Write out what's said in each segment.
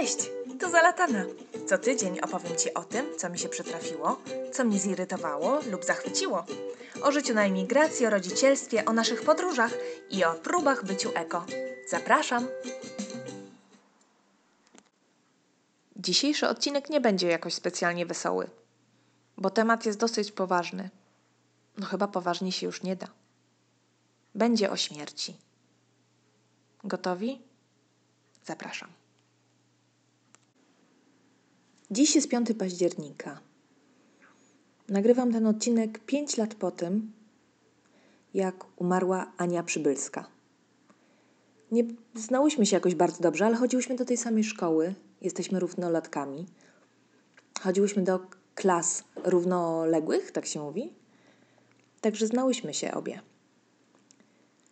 Cześć, tu Zalatana. Co tydzień opowiem Ci o tym, co mi się przytrafiło, co mnie zirytowało lub zachwyciło. O życiu na emigracji, o rodzicielstwie, o naszych podróżach i o próbach byciu eko. Zapraszam! Dzisiejszy odcinek nie będzie jakoś specjalnie wesoły, bo temat jest dosyć poważny. No chyba poważnie się już nie da. Będzie o śmierci. Gotowi? Zapraszam. Dziś jest 5 października. Nagrywam ten odcinek 5 lat po tym, jak umarła Ania Przybylska. Nie znałyśmy się jakoś bardzo dobrze, ale chodziłyśmy do tej samej szkoły. Jesteśmy równolatkami. Chodziłyśmy do klas równoległych, tak się mówi. Także znałyśmy się obie.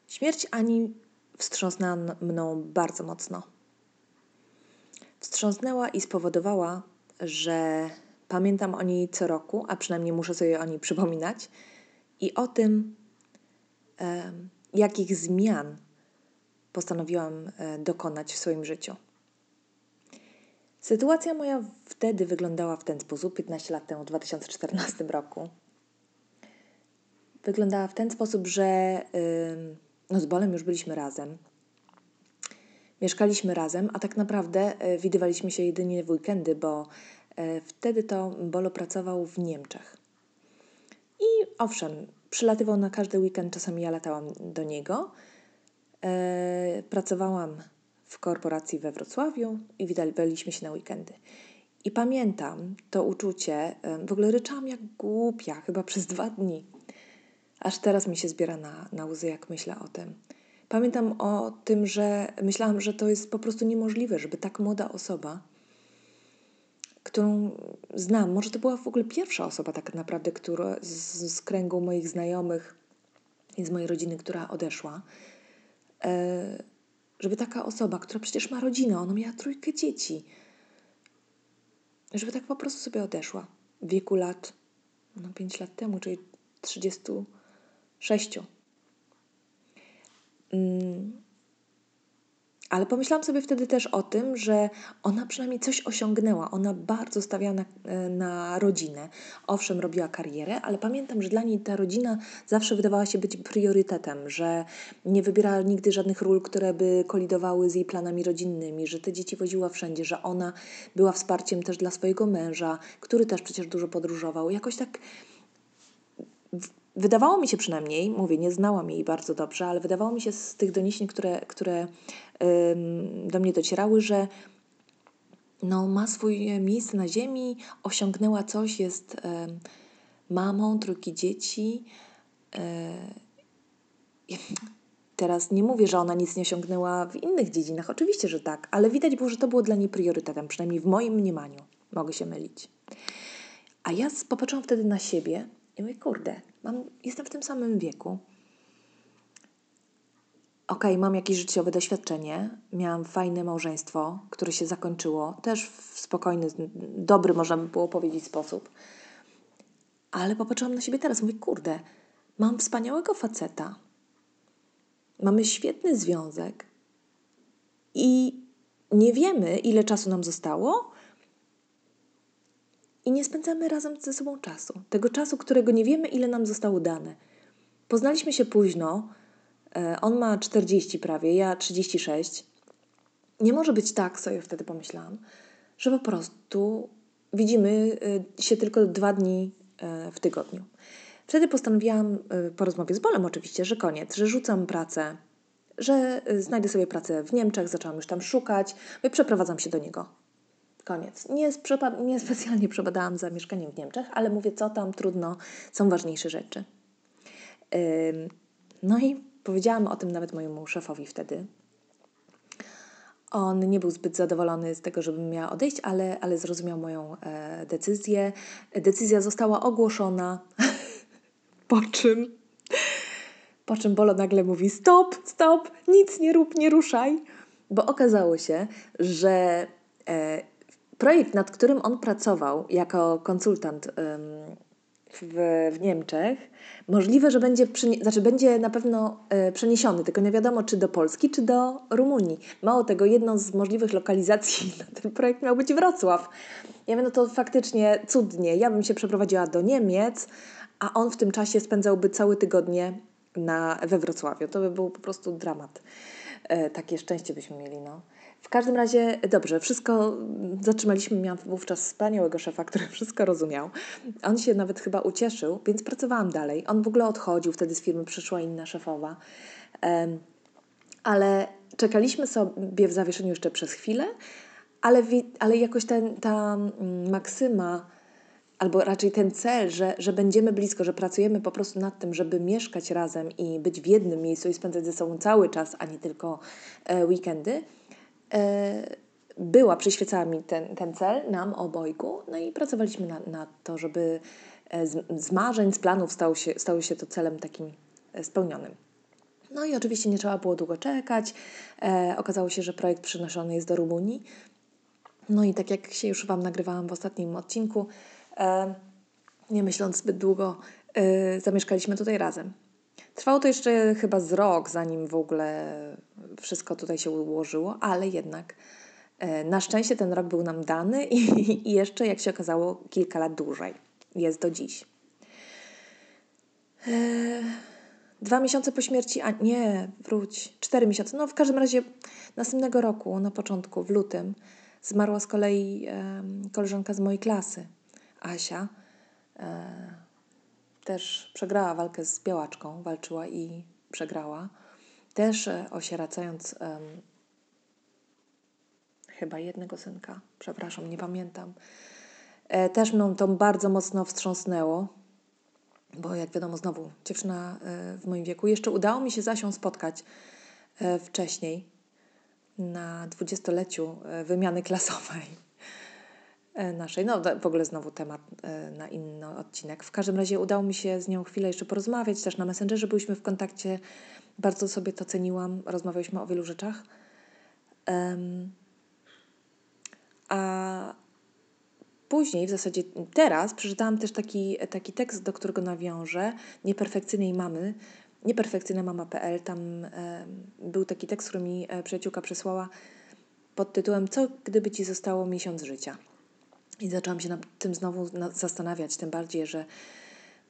Śmierć Ani wstrząsnęła mną bardzo mocno. Wstrząsnęła i spowodowała, że pamiętam o niej co roku, a przynajmniej muszę sobie o niej przypominać i o tym, jakich zmian postanowiłam e, dokonać w swoim życiu. Sytuacja moja wtedy wyglądała w ten sposób, 15 lat temu, w 2014 roku. Wyglądała w ten sposób, że no z Bolem już byliśmy razem. Mieszkaliśmy razem, a tak naprawdę e, widywaliśmy się jedynie w weekendy, bo e, wtedy to Bolo pracował w Niemczech. I owszem, przylatywał na każdy weekend, czasami ja latałam do niego. E, pracowałam w korporacji we Wrocławiu i widywaliśmy się na weekendy. I pamiętam to uczucie, w ogóle ryczałam jak głupia, chyba przez dwa dni. Aż teraz mi się zbiera na, na łzy, jak myślę o tym. Pamiętam o tym, że myślałam, że to jest po prostu niemożliwe, żeby tak młoda osoba, którą znam, może to była w ogóle pierwsza osoba tak naprawdę, która z, z kręgu moich znajomych i z mojej rodziny, która odeszła, e, żeby taka osoba, która przecież ma rodzinę, ona miała trójkę dzieci, żeby tak po prostu sobie odeszła w wieku lat, no 5 lat temu, czyli 36. Mm. Ale pomyślałam sobie wtedy też o tym, że ona przynajmniej coś osiągnęła. Ona bardzo stawiała na, e, na rodzinę. Owszem, robiła karierę, ale pamiętam, że dla niej ta rodzina zawsze wydawała się być priorytetem, że nie wybierała nigdy żadnych ról, które by kolidowały z jej planami rodzinnymi, że te dzieci woziła wszędzie, że ona była wsparciem też dla swojego męża, który też przecież dużo podróżował. Jakoś tak Wydawało mi się przynajmniej, mówię, nie znałam jej bardzo dobrze, ale wydawało mi się z tych doniesień, które, które do mnie docierały, że no, ma swoje miejsce na ziemi, osiągnęła coś, jest mamą trójki dzieci. Yy, teraz nie mówię, że ona nic nie osiągnęła w innych dziedzinach, oczywiście, że tak, ale widać było, że to było dla niej priorytetem, przynajmniej w moim mniemaniu. Mogę się mylić. A ja popatrzyłam wtedy na siebie i mówię, kurde, mam, jestem w tym samym wieku. Okej, okay, mam jakieś życiowe doświadczenie, miałam fajne małżeństwo, które się zakończyło, też w spokojny, dobry, można by było powiedzieć, sposób. Ale popatrzyłam na siebie teraz, mówię, kurde, mam wspaniałego faceta, mamy świetny związek i nie wiemy, ile czasu nam zostało, i nie spędzamy razem ze sobą czasu. Tego czasu, którego nie wiemy, ile nam zostało dane. Poznaliśmy się późno. E, on ma 40 prawie, ja 36. Nie może być tak, sobie wtedy pomyślałam, że po prostu widzimy e, się tylko dwa dni e, w tygodniu. Wtedy postanowiłam, po rozmowie z Bolem oczywiście, że koniec, że rzucam pracę, że znajdę sobie pracę w Niemczech, zaczęłam już tam szukać, przeprowadzam się do niego. Koniec. Nie, nie specjalnie przebadałam za mieszkaniem w Niemczech, ale mówię, co tam, trudno, są ważniejsze rzeczy. no i powiedziałam o tym nawet mojemu szefowi wtedy. On nie był zbyt zadowolony z tego, żebym miała odejść, ale, ale zrozumiał moją e, decyzję. Decyzja została ogłoszona, po czym, po czym Bolo nagle mówi stop, stop, nic nie rób, nie ruszaj, bo okazało się, że e, Projekt, nad którym on pracował jako konsultant w, w Niemczech. Możliwe, że będzie, znaczy będzie na pewno e, przeniesiony, tylko nie wiadomo, czy do Polski, czy do Rumunii. Mało tego, jedną z możliwych lokalizacji na ten projekt miał być Wrocław. Ja wiem, no to faktycznie cudnie. Ja bym się przeprowadziła do Niemiec, a on w tym czasie spędzałby całe tygodnie na, we Wrocławiu. To by był po prostu dramat. E, takie szczęście byśmy mieli, no. W każdym razie, dobrze, wszystko zatrzymaliśmy. Miałam wówczas wspaniałego szefa, który wszystko rozumiał. On się nawet chyba ucieszył, więc pracowałam dalej. On w ogóle odchodził, wtedy z firmy przyszła inna szefowa. Ale czekaliśmy sobie w zawieszeniu jeszcze przez chwilę, ale, ale jakoś ten, ta mm, maksyma, albo raczej ten cel, że, że będziemy blisko, że pracujemy po prostu nad tym, żeby mieszkać razem i być w jednym miejscu i spędzać ze sobą cały czas, a nie tylko e, weekendy, była, przyświecała mi ten, ten cel, nam obojgu, no i pracowaliśmy na, na to, żeby e, z, z marzeń, z planów stało się, stało się to celem takim e, spełnionym. No i oczywiście nie trzeba było długo czekać. E, okazało się, że projekt przynoszony jest do Rumunii. No i tak jak się już Wam nagrywałam w ostatnim odcinku, e, nie myśląc zbyt długo, e, zamieszkaliśmy tutaj razem. Trwało to jeszcze chyba z rok, zanim w ogóle wszystko tutaj się ułożyło, ale jednak e, na szczęście ten rok był nam dany i, i jeszcze, jak się okazało, kilka lat dłużej. Jest do dziś. E, dwa miesiące po śmierci, a nie, wróć, cztery miesiące. No w każdym razie następnego roku, na początku, w lutym, zmarła z kolei e, koleżanka z mojej klasy, Asia. E, też przegrała walkę z białaczką, walczyła i przegrała. Też e, osieracając um, chyba jednego synka, przepraszam, nie pamiętam. E, też mną to bardzo mocno wstrząsnęło, bo jak wiadomo, znowu dziewczyna e, w moim wieku. Jeszcze udało mi się z Asią spotkać e, wcześniej na dwudziestoleciu wymiany klasowej naszej. No w ogóle znowu temat e, na inny odcinek. W każdym razie udało mi się z nią chwilę jeszcze porozmawiać, też na Messengerze byliśmy w kontakcie. Bardzo sobie to ceniłam. Rozmawialiśmy o wielu rzeczach. Um, a później, w zasadzie teraz, przeczytałam też taki, taki tekst, do którego nawiążę, Nieperfekcyjnej mamy, nieperfekcyjnamama.pl. Tam był taki tekst, który mi e, przyjaciółka przesłała pod tytułem Co gdyby Ci zostało miesiąc życia? I zaczęłam się nad tym znowu zastanawiać, tym bardziej, że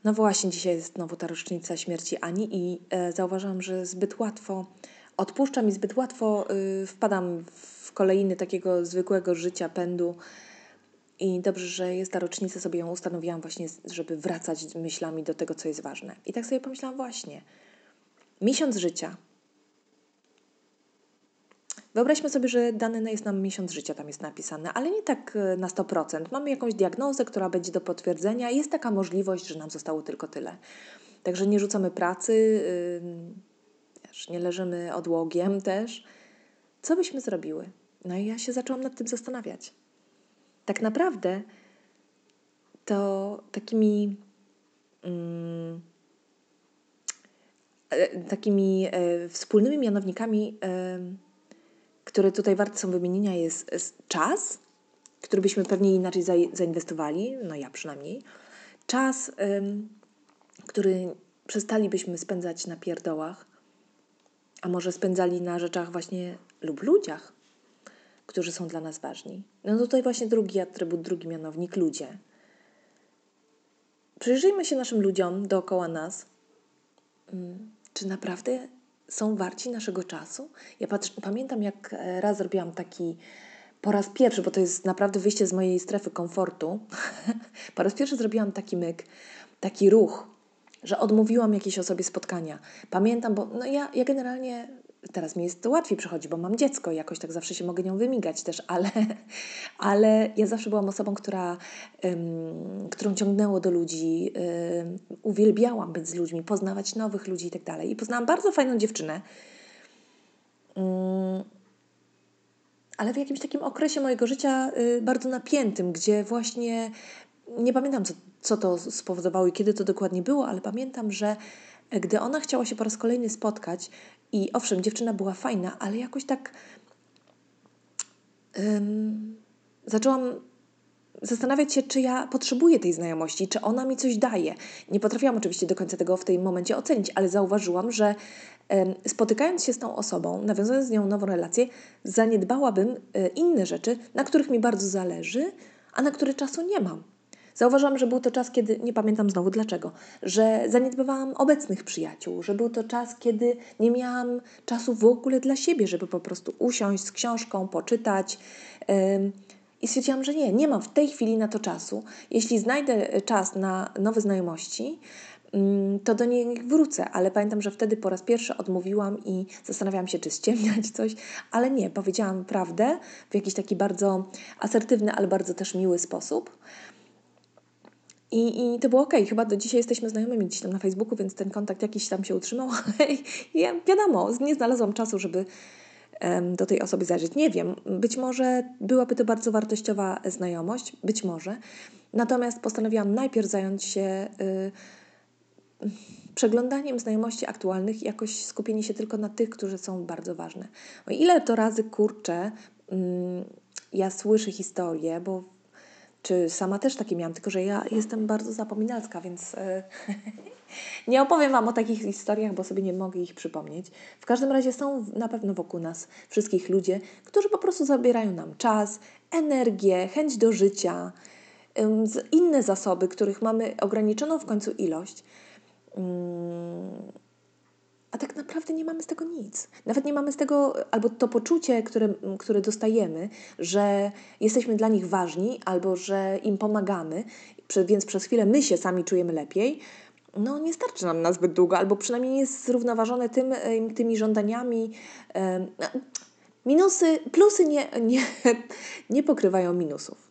no właśnie dzisiaj jest znowu ta rocznica śmierci Ani i e, zauważam, że zbyt łatwo odpuszczam i zbyt łatwo y, wpadam w kolejny takiego zwykłego życia, pędu. I dobrze, że jest ta rocznica, sobie ją ustanowiłam właśnie, żeby wracać myślami do tego, co jest ważne. I tak sobie pomyślałam właśnie, miesiąc życia – Wyobraźmy sobie, że dany jest nam miesiąc życia, tam jest napisane, ale nie tak e, na 100%. Mamy jakąś diagnozę, która będzie do potwierdzenia, jest taka możliwość, że nam zostało tylko tyle. Także nie rzucamy pracy, yy, nie leżymy odłogiem też. Co byśmy zrobiły? No i ja się zaczęłam nad tym zastanawiać. Tak naprawdę to takimi. Yy, takimi e, wspólnymi mianownikami które tutaj warte są wymienienia, jest, czas, który byśmy pewnie inaczej zainwestowali, no ja przynajmniej. Czas, ym, który przestalibyśmy spędzać na pierdołach, a może spędzali na rzeczach właśnie lub ludziach, którzy są dla nas ważni. No tutaj właśnie drugi atrybut, drugi mianownik ludzie. Przyjrzyjmy się naszym ludziom dookoła nas. Czy naprawdę są warci naszego czasu. Ja patrz, pamiętam, jak e, raz zrobiłam taki po raz pierwszy, bo to jest naprawdę wyjście z mojej strefy komfortu. po raz pierwszy zrobiłam taki myk, taki ruch, że odmówiłam jakiejś osobie spotkania. Pamiętam, bo no ja, ja generalnie teraz mi jest to łatwiej przychodzi, bo mam dziecko i jakoś tak zawsze się mogę nią wymigać też, ale, ale ja zawsze byłam osobą, która, um, którą ciągnęło do ludzi, um, uwielbiałam być z ludźmi, poznawać nowych ludzi i tak dalej. I poznałam bardzo fajną dziewczynę, um, ale w jakimś takim okresie mojego życia y, bardzo napiętym, gdzie właśnie nie pamiętam, co, co to spowodowało i kiedy to dokładnie było, ale pamiętam, że gdy ona chciała się po raz kolejny spotkać, i owszem, dziewczyna była fajna, ale jakoś tak um, zaczęłam zastanawiać się, czy ja potrzebuję tej znajomości, czy ona mi coś daje. Nie potrafiłam oczywiście do końca tego w tym momencie ocenić, ale zauważyłam, że spotykając się z tą osobą, nawiązując z nią nową relację, zaniedbałabym e, inne rzeczy, na których mi bardzo zależy, a na które czasu nie mam. Zauważyłam, że był to czas, kiedy, nie pamiętam znowu dlaczego, że zaniedbywałam obecnych przyjaciół, że był to czas, kiedy nie miałam czasu w ogóle dla siebie, żeby po prostu usiąść z książką, poczytać. I stwierdziłam, że nie, nie mam w tej chwili na to czasu. Jeśli znajdę czas na nowe znajomości, mm, to do nich wrócę, ale pamiętam, że wtedy po raz pierwszy odmówiłam i zastanawiałam się, czy ściemniać coś, ale nie, powiedziałam prawdę w jakiś taki bardzo asertywny, ale bardzo też miły sposób. I, I to było ok, chyba do dzisiaj jesteśmy znajomymi gdzieś tam na Facebooku, więc ten kontakt jakiś tam się utrzymał, ale ja, wiadomo, nie znalazłam czasu, żeby um, do tej osoby zajrzeć. Nie wiem, być może byłaby to bardzo wartościowa znajomość, być może. Natomiast postanowiłam najpierw zająć się y, przeglądaniem znajomości aktualnych i jakoś skupienie się tylko na tych, którzy są bardzo ważne. O ile to razy kurczę, mm, ja słyszę historię, bo czy sama też takie miałam, tylko że ja jestem bardzo zapominalska, więc e, nie opowiem Wam o takich historiach, bo sobie nie mogę ich przypomnieć. W każdym razie są na pewno wokół nas wszystkich ludzie, którzy po prostu zabierają nam czas, energię, chęć do życia, inne zasoby, których mamy ograniczoną w końcu ilość. A tak naprawdę nie mamy z tego nic. Nawet nie mamy z tego, albo to poczucie, które, które dostajemy, że jesteśmy dla nich ważni, albo że im pomagamy, więc przez chwilę my się sami czujemy lepiej, no nie starczy nam na zbyt długo, albo przynajmniej nie jest zrównoważone tym, tymi żądaniami. No, minusy, plusy nie, nie, nie pokrywają minusów.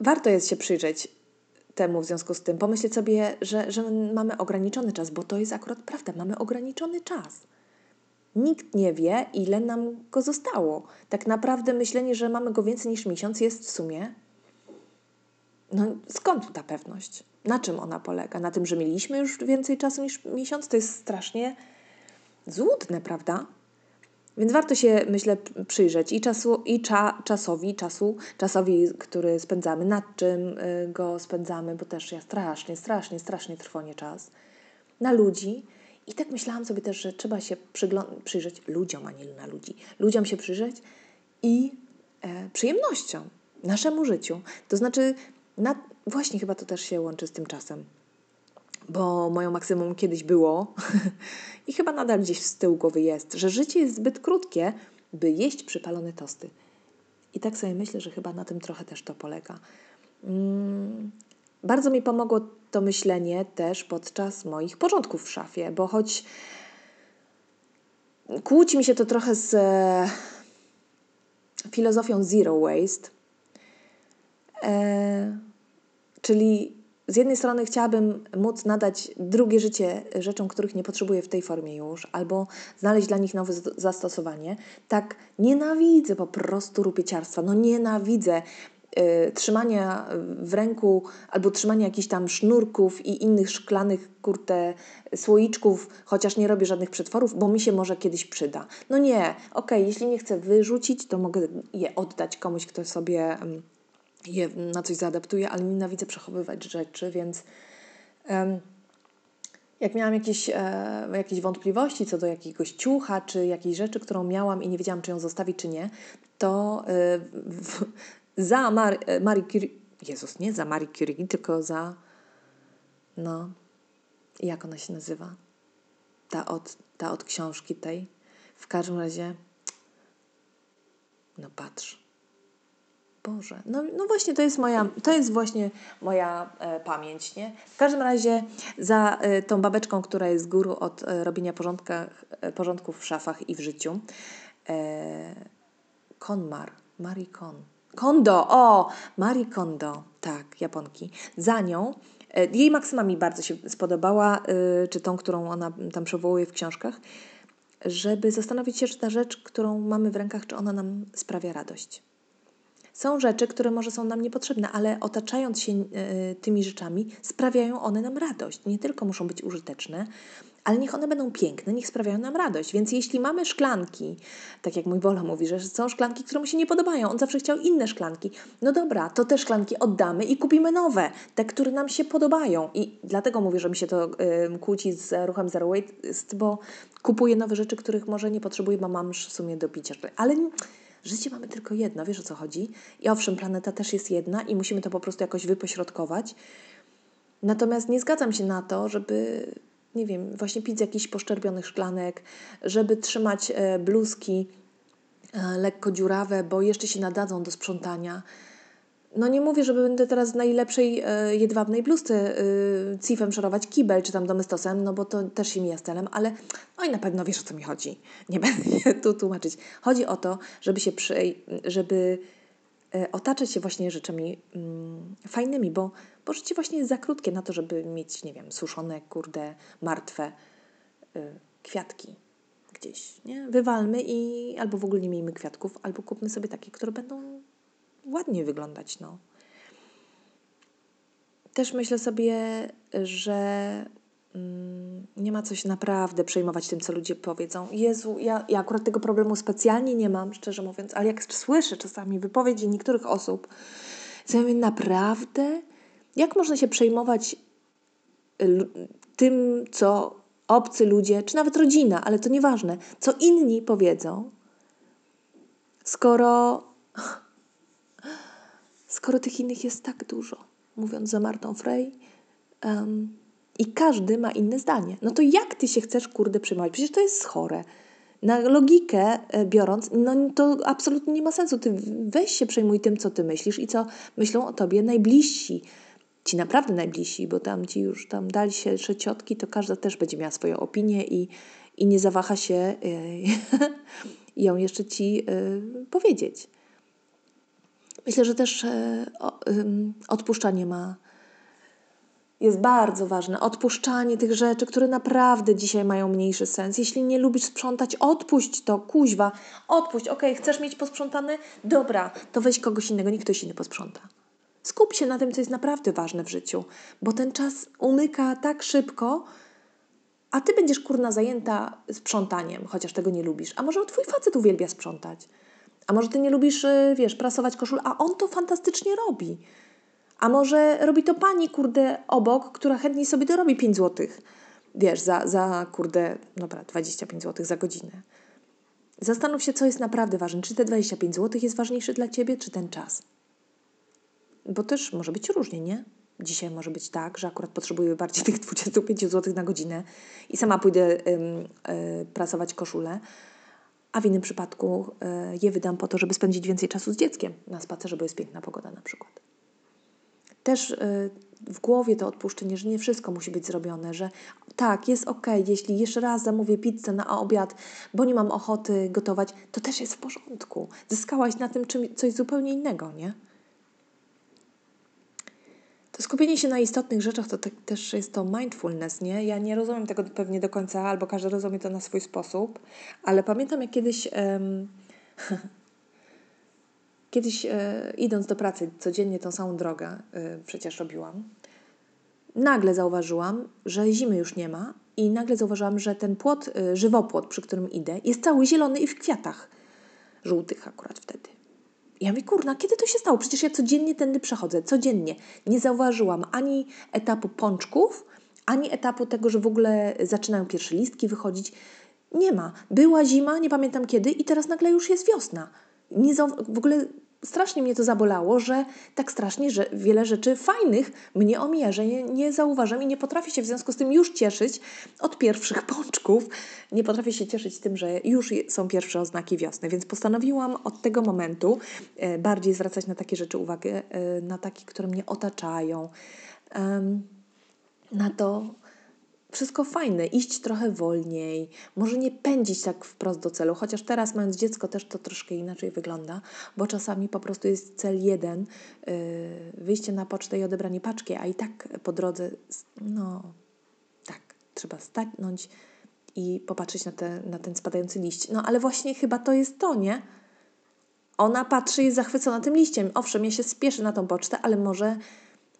Warto jest się przyjrzeć temu w związku z tym, pomyśleć sobie, że, że mamy ograniczony czas, bo to jest akurat prawda, mamy ograniczony czas. Nikt nie wie, ile nam go zostało. Tak naprawdę myślenie, że mamy go więcej niż miesiąc, jest w sumie. No skąd ta pewność? Na czym ona polega? Na tym, że mieliśmy już więcej czasu niż miesiąc? To jest strasznie złudne, prawda? Więc warto się, myślę, przyjrzeć i, czasu, i cza, czasowi, czasu, czasowi, który spędzamy, nad czym y, go spędzamy, bo też ja strasznie, strasznie, strasznie trwonie czas. Na ludzi. I tak myślałam sobie też, że trzeba się przyjrzeć ludziom, a nie na ludzi. Ludziom się przyjrzeć i e, przyjemnościom, naszemu życiu. To znaczy, na, właśnie chyba to też się łączy z tym czasem bo moją maksymum kiedyś było i chyba nadal gdzieś z tyłu głowy jest, że życie jest zbyt krótkie, by jeść przypalone tosty. I tak sobie myślę, że chyba na tym trochę też to polega. Mm, bardzo mi pomogło to myślenie też podczas moich porządków w szafie, bo choć kłóci mi się to trochę z e, filozofią zero waste, e, czyli z jednej strony chciałabym móc nadać drugie życie rzeczom, których nie potrzebuję w tej formie już, albo znaleźć dla nich nowe zastosowanie. Tak nienawidzę po prostu rupieciarstwa. No nienawidzę y, trzymania w ręku albo trzymania jakichś tam sznurków i innych szklanych, kurte, słoiczków, chociaż nie robię żadnych przetworów, bo mi się może kiedyś przyda. No nie, okej, okay, jeśli nie chcę wyrzucić, to mogę je oddać komuś, kto sobie je na coś zaadaptuję, ale nienawidzę przechowywać rzeczy, więc um, jak miałam jakieś, e, jakieś wątpliwości co do jakiegoś ciucha, czy jakiejś rzeczy, którą miałam i nie wiedziałam, czy ją zostawić, czy nie, to e, w, za Mar e, Marie Curie, Jezus, nie za Marie Curie, tylko za, no, jak ona się nazywa? Ta od, ta od książki tej. W każdym razie, no patrz, Boże, no, no właśnie to jest moja, to jest właśnie moja e, pamięć, nie? W każdym razie za e, tą babeczką, która jest góry od e, robienia e, porządków w szafach i w życiu, e, Konmar, Marie Kon, Kondo, o, Marie Kondo, tak, Japonki. Za nią, e, jej maksyma mi bardzo się spodobała, e, czy tą, którą ona tam przywołuje w książkach, żeby zastanowić się, czy ta rzecz, którą mamy w rękach, czy ona nam sprawia radość Są rzeczy, które może są nam niepotrzebne, ale otaczając się y, tymi rzeczami, sprawiają one nam radość. Nie tylko muszą być użyteczne, ale niech one będą piękne, niech sprawiają nam radość. Więc jeśli mamy szklanki, tak jak mój Wola mówi, że są szklanki, które mu się nie podobają, on zawsze chciał inne szklanki, no dobra, to te szklanki oddamy i kupimy nowe, te, które nam się podobają. I dlatego mówię, że mi się to y, kłóci z ruchem Zero Waste, bo kupuję nowe rzeczy, których może nie potrzebuję, bo mam w sumie do picia. Ale życie mamy tylko jedno, wiesz o co chodzi? I owszem, planeta też jest jedna i musimy to po prostu jakoś wypośrodkować. Natomiast nie zgadzam się na to, żeby nie wiem, właśnie pić z jakichś poszczerbionych szklanek, żeby trzymać e, bluzki e, lekko dziurawe, bo jeszcze się nadadzą do sprzątania. No nie mówię, że będę teraz w najlepszej e, jedwabnej bluzce cifem szorować kibel czy tam domestosem, no bo to też się mija celem, ale no i na pewno wiesz o co mi chodzi. Nie będę się tu tłumaczyć. Chodzi o to, żeby się przy, żeby E, otaczać się właśnie rzeczami mm, fajnymi, bo, bo życie właśnie jest za krótkie na to, żeby mieć, nie wiem, suszone, kurde, martwe y, kwiatki gdzieś, nie? Wywalmy i albo w ogóle nie miejmy kwiatków, albo kupmy sobie takie, które będą ładnie wyglądać, no. Też myślę sobie, że Mm, nie ma co się naprawdę przejmować tym, co ludzie powiedzą. Jezu, ja, ja akurat tego problemu specjalnie nie mam, szczerze mówiąc, ale jak słyszę czasami wypowiedzi niektórych osób, to ja mówię, naprawdę? Jak można się przejmować tym, co obcy ludzie, czy nawet rodzina, ale to nieważne, co inni powiedzą, skoro, skoro tych innych jest tak dużo. Mówiąc za Martą Frey, um, i każdy ma inne zdanie. No to jak ty się chcesz, kurde, przejmować? Przecież to jest chore. Na logikę e, biorąc, no to absolutnie nie ma sensu. Ty weź się przejmuj tym, co ty myślisz i co myślą o tobie najbliżsi. Ci naprawdę najbliżsi, bo tam ci już tam dali się ciotki, to każda też będzie miała swoją opinię i, i nie zawaha się yy, ją jeszcze ci yy, powiedzieć. Myślę, że też yy, odpuszczanie ma jest bardzo ważne. Odpuszczanie tych rzeczy, które naprawdę dzisiaj mają mniejszy sens. Jeśli nie lubisz sprzątać, odpuść to, kuźwa, odpuść. Ok, chcesz mieć posprzątane? Dobra, to weź kogoś innego, niech ktoś inny posprząta. Skup się na tym, co jest naprawdę ważne w życiu, bo ten czas umyka tak szybko, a ty będziesz kurna zajęta sprzątaniem, chociaż tego nie lubisz. A może twój facet uwielbia sprzątać? A może ty nie lubisz, y, wiesz, prasować koszul, a on to fantastycznie robi. A może robi to pani, kurde, obok, która chętnie sobie dorobi 5 zł. Wiesz, za, za kurde, dobra, 25 zł za godzinę. Zastanów się, co jest naprawdę ważne. Czy te 25 zł jest ważniejsze dla ciebie, czy ten czas? Bo też może być różnie, nie? Dzisiaj może być tak, że akurat potrzebuję bardziej tych 25 zł na godzinę i sama pójdę ym, y, prasować koszulę, a w innym przypadku y, je wydam po to, żeby spędzić więcej czasu z dzieckiem na spacerze, bo jest piękna pogoda na przykład też y, w głowie to odpuszczenie, że nie wszystko musi być zrobione, że tak, jest ok, jeśli jeszcze raz zamówię pizzę na obiad, bo nie mam ochoty gotować, to też jest w porządku. Zyskałaś na tym czym, coś zupełnie innego, nie? To skupienie się na istotnych rzeczach to te, też jest to mindfulness, nie? Ja nie rozumiem tego pewnie do końca, albo każdy rozumie to na swój sposób, ale pamiętam jak kiedyś um, Kiedyś e, idąc do pracy codziennie tą samą drogę e, przecież robiłam, nagle zauważyłam, że zimy już nie ma i nagle zauważyłam, że ten płot, e, żywopłot, przy którym idę, jest cały zielony i w kwiatach żółtych akurat wtedy. Ja mówię, kurna, kiedy to się stało? Przecież ja codziennie tędy przechodzę, codziennie. Nie zauważyłam ani etapu pączków, ani etapu tego, że w ogóle zaczynają pierwsze listki wychodzić. Nie ma. Była zima, nie pamiętam kiedy i teraz nagle już jest wiosna nie w ogóle strasznie mnie to zabolało, że tak strasznie, że wiele rzeczy fajnych mnie omija, że nie, nie zauważam i nie potrafię się w związku z tym już cieszyć od pierwszych pączków. Nie potrafię się cieszyć tym, że już są pierwsze oznaki wiosny, więc postanowiłam od tego momentu e, bardziej zwracać na takie rzeczy uwagę, e, na takie, które mnie otaczają, na to, wszystko fajne, iść trochę wolniej, może nie pędzić tak wprost do celu, chociaż teraz mając dziecko też to troszkę inaczej wygląda, bo czasami po prostu jest cel jeden, yy, wyjście na pocztę i odebranie paczki, a i tak po drodze, no tak, trzeba stanąć i popatrzeć na, te, na ten spadający liść. No ale właśnie chyba to jest to, nie? Ona patrzy, jest zachwycona tym liściem. Owszem, ja się spieszę na tą pocztę, ale może,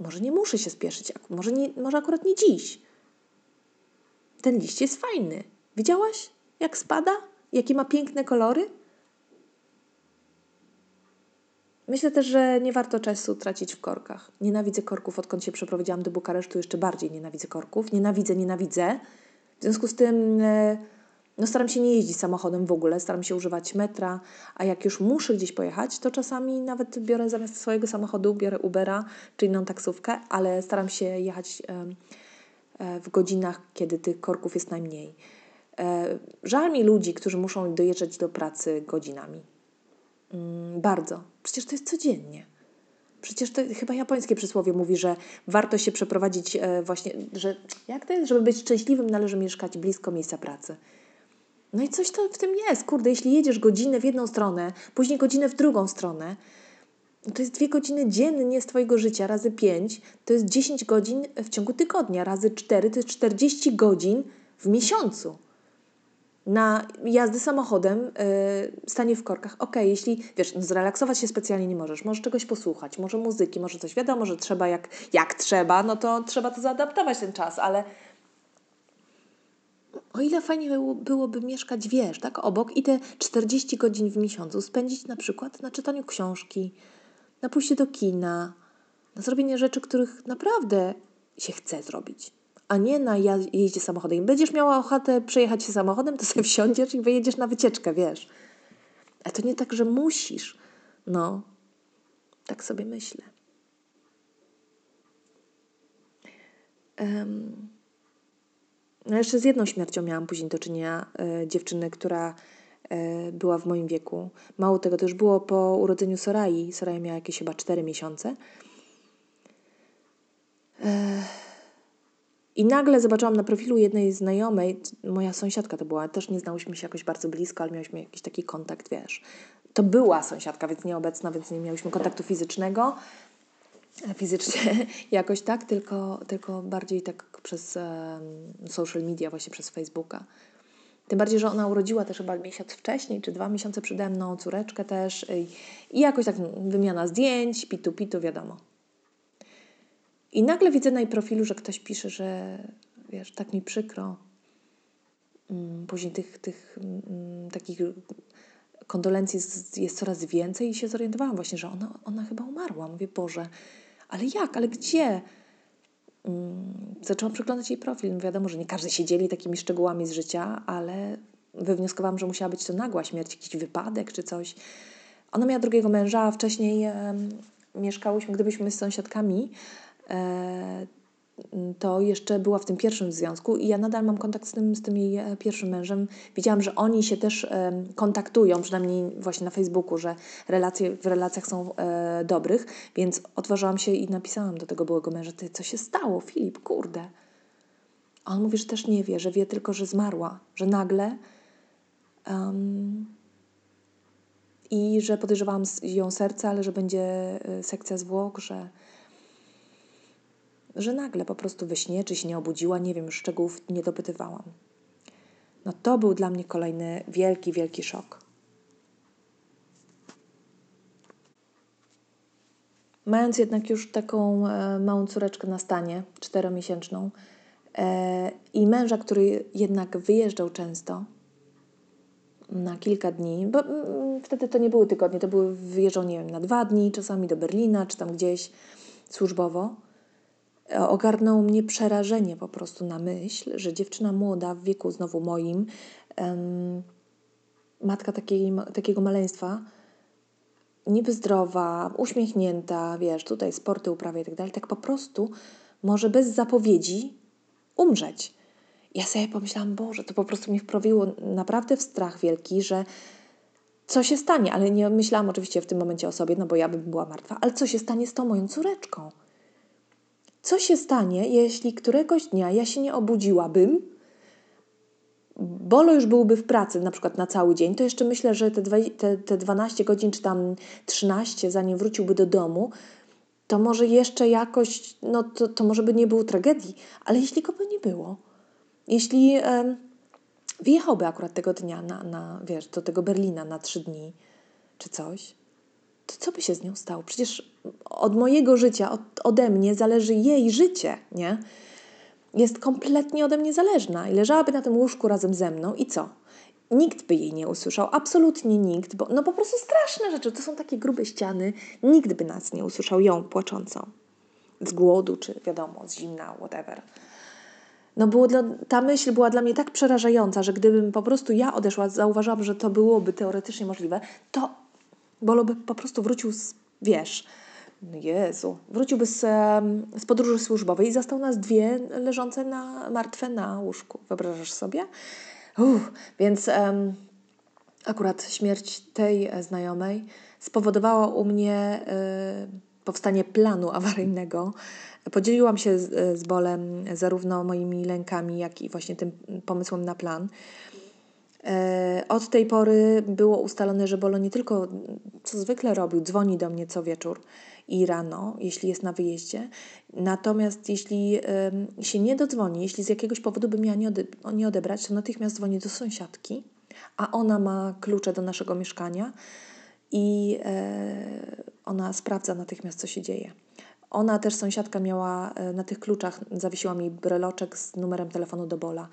może nie muszę się spieszyć. Może, nie, może akurat nie dziś. Ten liść jest fajny. Widziałaś, jak spada? Jakie ma piękne kolory? Myślę też, że nie warto czasu tracić w korkach. Nienawidzę korków, odkąd się przeprowadziłam do Bukaresztu, jeszcze bardziej nienawidzę korków. Nienawidzę, nienawidzę. W związku z tym e, no, staram się nie jeździć samochodem w ogóle, staram się używać metra, a jak już muszę gdzieś pojechać, to czasami nawet biorę zamiast swojego samochodu, biorę Ubera czy inną taksówkę, ale staram się jechać w godzinach, kiedy tych korków jest najmniej. E, żal mi ludzi, którzy muszą dojeżdżać do pracy godzinami. Mm, bardzo. Przecież to jest codziennie. Przecież to chyba japońskie przysłowie mówi, że warto się przeprowadzić e, właśnie, że jak to jest, żeby być szczęśliwym, należy mieszkać blisko miejsca pracy. No i coś to w tym jest, kurde, jeśli jedziesz godzinę w jedną stronę, później godzinę w drugą stronę, to jest dwie godziny dziennie z Twojego życia, razy pięć, to jest 10 godzin w ciągu tygodnia, razy cztery, to jest 40 godzin w miesiącu na jazdy samochodem, yy, stanie w korkach. Ok, jeśli wiesz, no zrelaksować się specjalnie nie możesz, możesz czegoś posłuchać, może muzyki, może coś. Wiadomo, że trzeba jak, jak trzeba, no to trzeba to zaadaptować ten czas, ale o ile fajnie byłoby mieszkać, wiesz, tak, obok i te 40 godzin w miesiącu spędzić na przykład na czytaniu książki, na pójście do kina, na zrobienie rzeczy, których naprawdę się chce zrobić a nie na jeździe samochodem. Będziesz miała ochotę przejechać się samochodem, to sobie wsiądziesz i wyjedziesz na wycieczkę, wiesz. A to nie tak, że musisz. No, tak sobie myślę. Um, no jeszcze z jedną śmiercią miałam później do czynienia. E, dziewczyny, która była w moim wieku. Mało tego, to już było po urodzeniu Sorai. Soraya miała jakieś chyba 4 miesiące. E, i nagle zobaczyłam na profilu jednej znajomej, moja sąsiadka to była, też nie znałyśmy się jakoś bardzo blisko, ale miałyśmy jakiś taki kontakt, wiesz. To była sąsiadka, więc nieobecna, więc nie miałyśmy kontaktu fizycznego, fizycznie jakoś tak, tylko, tylko bardziej tak przez um, social media, właśnie przez Facebooka. Tym bardziej, że ona urodziła też chyba miesiąc wcześniej, czy dwa miesiące przede mną, córeczkę też i, i jakoś tak wymiana zdjęć, pitu, pitu, wiadomo. I nagle widzę na jej profilu, że ktoś pisze, że wiesz, tak mi przykro. Mm, później tych, tych mm, takich kondolencji jest coraz więcej i się zorientowałam właśnie, że ona, ona chyba umarła. Mówię, Boże, ale jak, ale gdzie? Mm, zaczęłam przeglądać jej profil. No wiadomo, że nie każdy się dzieli takimi szczegółami z życia, ale wywnioskowałam, że musiała być to nagła śmierć, jakiś wypadek czy coś. Ona miała drugiego męża, a wcześniej um, mieszkałyśmy, gdybyśmy z sąsiadkami, E, to jeszcze była w tym pierwszym związku i ja nadal mam kontakt z tym, z tym jej e, pierwszym mężem. Widziałam, że oni się też e, kontaktują, przynajmniej właśnie na Facebooku, że relacje w relacjach są dobrych, więc odważyłam się i napisałam do tego byłego męża, ty, co się stało, Filip, kurde. A on mówi, że też nie wie, że wie tylko, że zmarła, że nagle um, i że podejrzewałam ją serce, ale że będzie sekcja zwłok, że że nagle po prostu we śnie, czy się nie obudziła, nie wiem, szczegółów nie dopytywałam. No to był dla mnie kolejny wielki, wielki szok. Mając jednak już taką e, małą córeczkę na stanie, czteromiesięczną, e, i męża, który jednak wyjeżdżał często na kilka dni, bo mm, wtedy to nie były tygodnie, to były, wyjeżdżał, nie wiem, na dwa dni, czasami do Berlina, czy tam gdzieś służbowo ogarnęło mnie przerażenie po prostu na myśl, że dziewczyna młoda w wieku znowu moim, matka takiej, takiego maleństwa, niby zdrowa, uśmiechnięta, wiesz, tutaj sporty uprawia i tak dalej, tak po prostu może bez zapowiedzi umrzeć. Ja sobie pomyślałam, Boże, to po prostu mnie wprawiło naprawdę w strach wielki, że co się stanie, ale nie myślałam oczywiście w tym momencie o sobie, no bo ja bym była martwa, ale co się stanie z tą moją córeczką? Co się stanie, jeśli któregoś dnia ja się nie obudziłabym, Bolo już byłby w pracy na przykład na cały dzień, to jeszcze myślę, że te, dwa, te, te 12 godzin czy tam 13, zanim wróciłby do domu, to może jeszcze jakoś, no to, to może by nie było tragedii, ale jeśli go by nie było, jeśli e, wyjechałby akurat tego dnia na, na, wiesz, do tego Berlina na trzy dni czy coś, to co by się z nią stało? Przecież od mojego życia, od, ode mnie zależy jej życie, nie? Jest kompletnie ode mnie zależna i leżałaby na tym łóżku razem ze mną i co? Nikt by jej nie usłyszał, absolutnie nikt, bo no po prostu straszne rzeczy, to są takie grube ściany, nikt by nas nie usłyszał, ją płaczącą z głodu, czy wiadomo, z zimna, whatever. No było dla, ta myśl była dla mnie tak przerażająca, że gdybym po prostu ja odeszła, zauważyłam, że to byłoby teoretycznie możliwe, to Bolo by po prostu wrócił z, wiesz, Jezu, wróciłby z, z podróży służbowej i zastał nas dwie leżące na, martwe na łóżku. Wyobrażasz sobie? Uff, więc um, akurat śmierć tej e, znajomej spowodowała u mnie y, powstanie planu awaryjnego. Podzieliłam się z, z Bolem zarówno moimi lękami, jak i właśnie tym pomysłem na plan. E, od tej pory było ustalone, że Bolo nie tylko, co zwykle robił, dzwoni do mnie co wieczór i rano, jeśli jest na wyjeździe. Natomiast jeśli się nie dodzwoni, jeśli z jakiegoś powodu by miała nie, ode nie odebrać, to natychmiast dzwoni do sąsiadki, a ona ma klucze do naszego mieszkania i e, ona sprawdza natychmiast, co się dzieje. Ona też, sąsiadka, miała e, na tych kluczach, zawiesiła mi breloczek z numerem telefonu do Bola,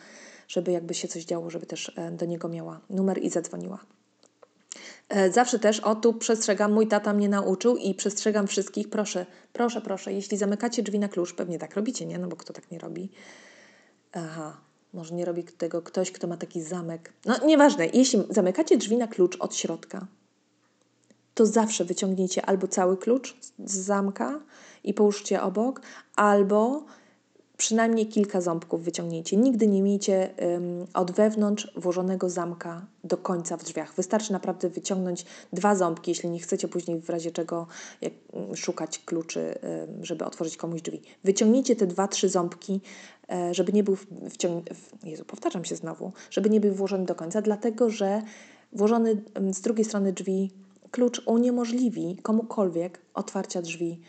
żeby jakby się coś działo, żeby też e, do niego miała numer i zadzwoniła. E, zawsze też, o tu przestrzegam, mój tata mnie nauczył i przestrzegam wszystkich, proszę, proszę, proszę, jeśli zamykacie drzwi na klucz, pewnie tak robicie, nie? No bo kto tak nie robi? Aha, może nie robi tego ktoś, kto ma taki zamek. No nieważne, jeśli zamykacie drzwi na klucz od środka, to zawsze wyciągnijcie albo cały klucz z zamka i połóżcie obok, albo przynajmniej kilka ząbków wyciągnijcie. Nigdy nie miejcie um, od wewnątrz włożonego zamka do końca w drzwiach. Wystarczy naprawdę wyciągnąć dwa ząbki, jeśli nie chcecie później w razie czego jak, um, szukać kluczy, um, żeby otworzyć komuś drzwi. Wyciągnijcie te dwa, trzy ząbki, e, żeby nie był wciągnięty. Jezu, powtarzam się znowu, żeby nie był włożony do końca, dlatego że włożony z drugiej strony drzwi klucz uniemożliwi komukolwiek otwarcia drzwi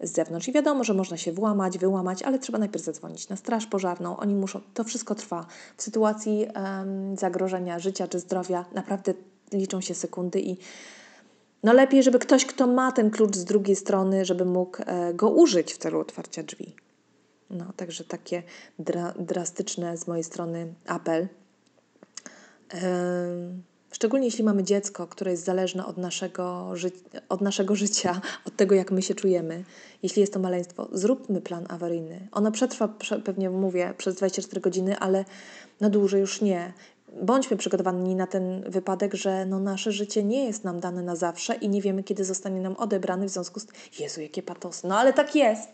z zewnątrz. I wiadomo, że można się włamać, wyłamać, ale trzeba najpierw zadzwonić na straż pożarną. Oni muszą, to wszystko trwa. W sytuacji um, zagrożenia życia czy zdrowia naprawdę liczą się sekundy i no lepiej, żeby ktoś, kto ma ten klucz z drugiej strony, żeby mógł e, go użyć w celu otwarcia drzwi. No, także takie dra drastyczne z mojej strony apel. Szczególnie jeśli mamy dziecko, które jest zależne od naszego, od naszego życia, od tego, jak my się czujemy. Jeśli jest to maleństwo, zróbmy plan awaryjny. Ono przetrwa, pewnie mówię, przez 24 godziny, ale na dłużej już nie. Bądźmy przygotowani na ten wypadek, że no nasze życie nie jest nam dane na zawsze i nie wiemy, kiedy zostanie nam odebrany w związku z... Jezu, jakie patosy. No ale tak jest.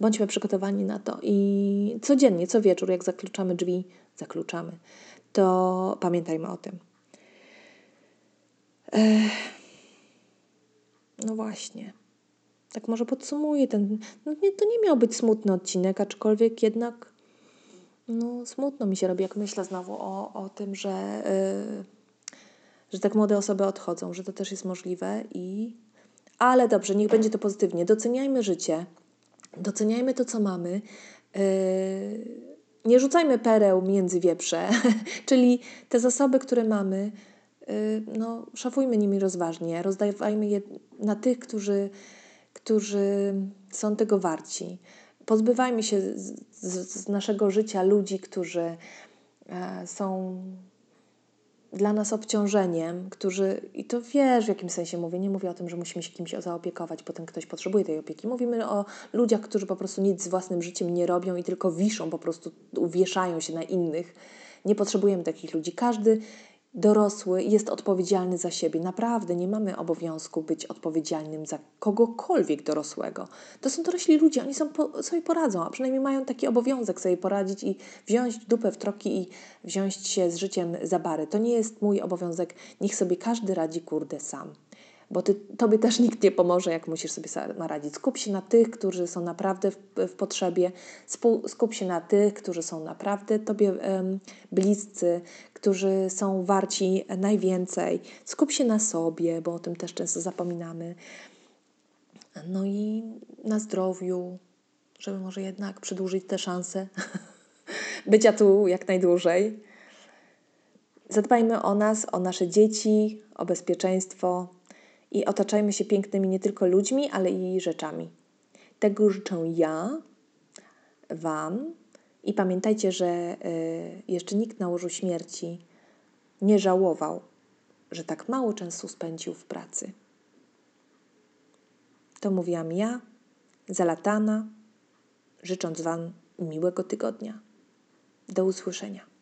Bądźmy przygotowani na to i codziennie, co wieczór, jak zakluczamy drzwi, zakluczamy to pamiętajmy o tym. Ech. No właśnie. Tak może podsumuję ten. No nie, to nie miał być smutny odcinek, aczkolwiek jednak no, smutno mi się robi, jak myślę znowu o, o tym, że, yy, że tak młode osoby odchodzą, że to też jest możliwe i. Ale dobrze, niech będzie to pozytywnie. Doceniajmy życie, doceniajmy to, co mamy. Yy, nie rzucajmy pereł między wieprze, czyli te zasoby, które mamy, y, no, szafujmy nimi rozważnie, rozdawajmy je na tych, którzy, którzy są tego warci. Pozbywajmy się z, z, naszego życia ludzi, którzy e, są dla nas obciążeniem, którzy, i to wiesz w jakim sensie mówię, nie mówię o tym, że musimy się kimś zaopiekować, potem ktoś potrzebuje tej opieki. Mówimy o ludziach, którzy po prostu nic z własnym życiem nie robią i tylko wiszą, po prostu uwieszają się na innych. Nie potrzebujemy takich ludzi. Każdy dorosły jest odpowiedzialny za siebie. Naprawdę nie mamy obowiązku być odpowiedzialnym za kogokolwiek dorosłego. To są dorośli ludzie, oni są, sobie poradzą, a przynajmniej mają taki obowiązek sobie poradzić i wziąć dupę w troki i wziąć się z życiem za bary. To nie jest mój obowiązek, niech sobie każdy radzi kurde sam bo ty, tobie też nikt nie pomoże, jak musisz sobie sama radzić. Skup się na tych, którzy są naprawdę w, w potrzebie, skup się na tych, którzy są naprawdę tobie bliscy, którzy są warci najwięcej. Skup się na sobie, bo o tym też często zapominamy. No i na zdrowiu, żeby może jednak przedłużyć te szanse bycia tu jak najdłużej. Zadbajmy o nas, o nasze dzieci, o bezpieczeństwo i otaczajmy się pięknymi nie tylko ludźmi, ale i rzeczami. Tego życzę ja, Wam. I pamiętajcie, że y, jeszcze nikt na łożu śmierci nie żałował, że tak mało czasu spędził w pracy. To mówiłam ja, zalatana, życząc Wam miłego tygodnia. Do usłyszenia.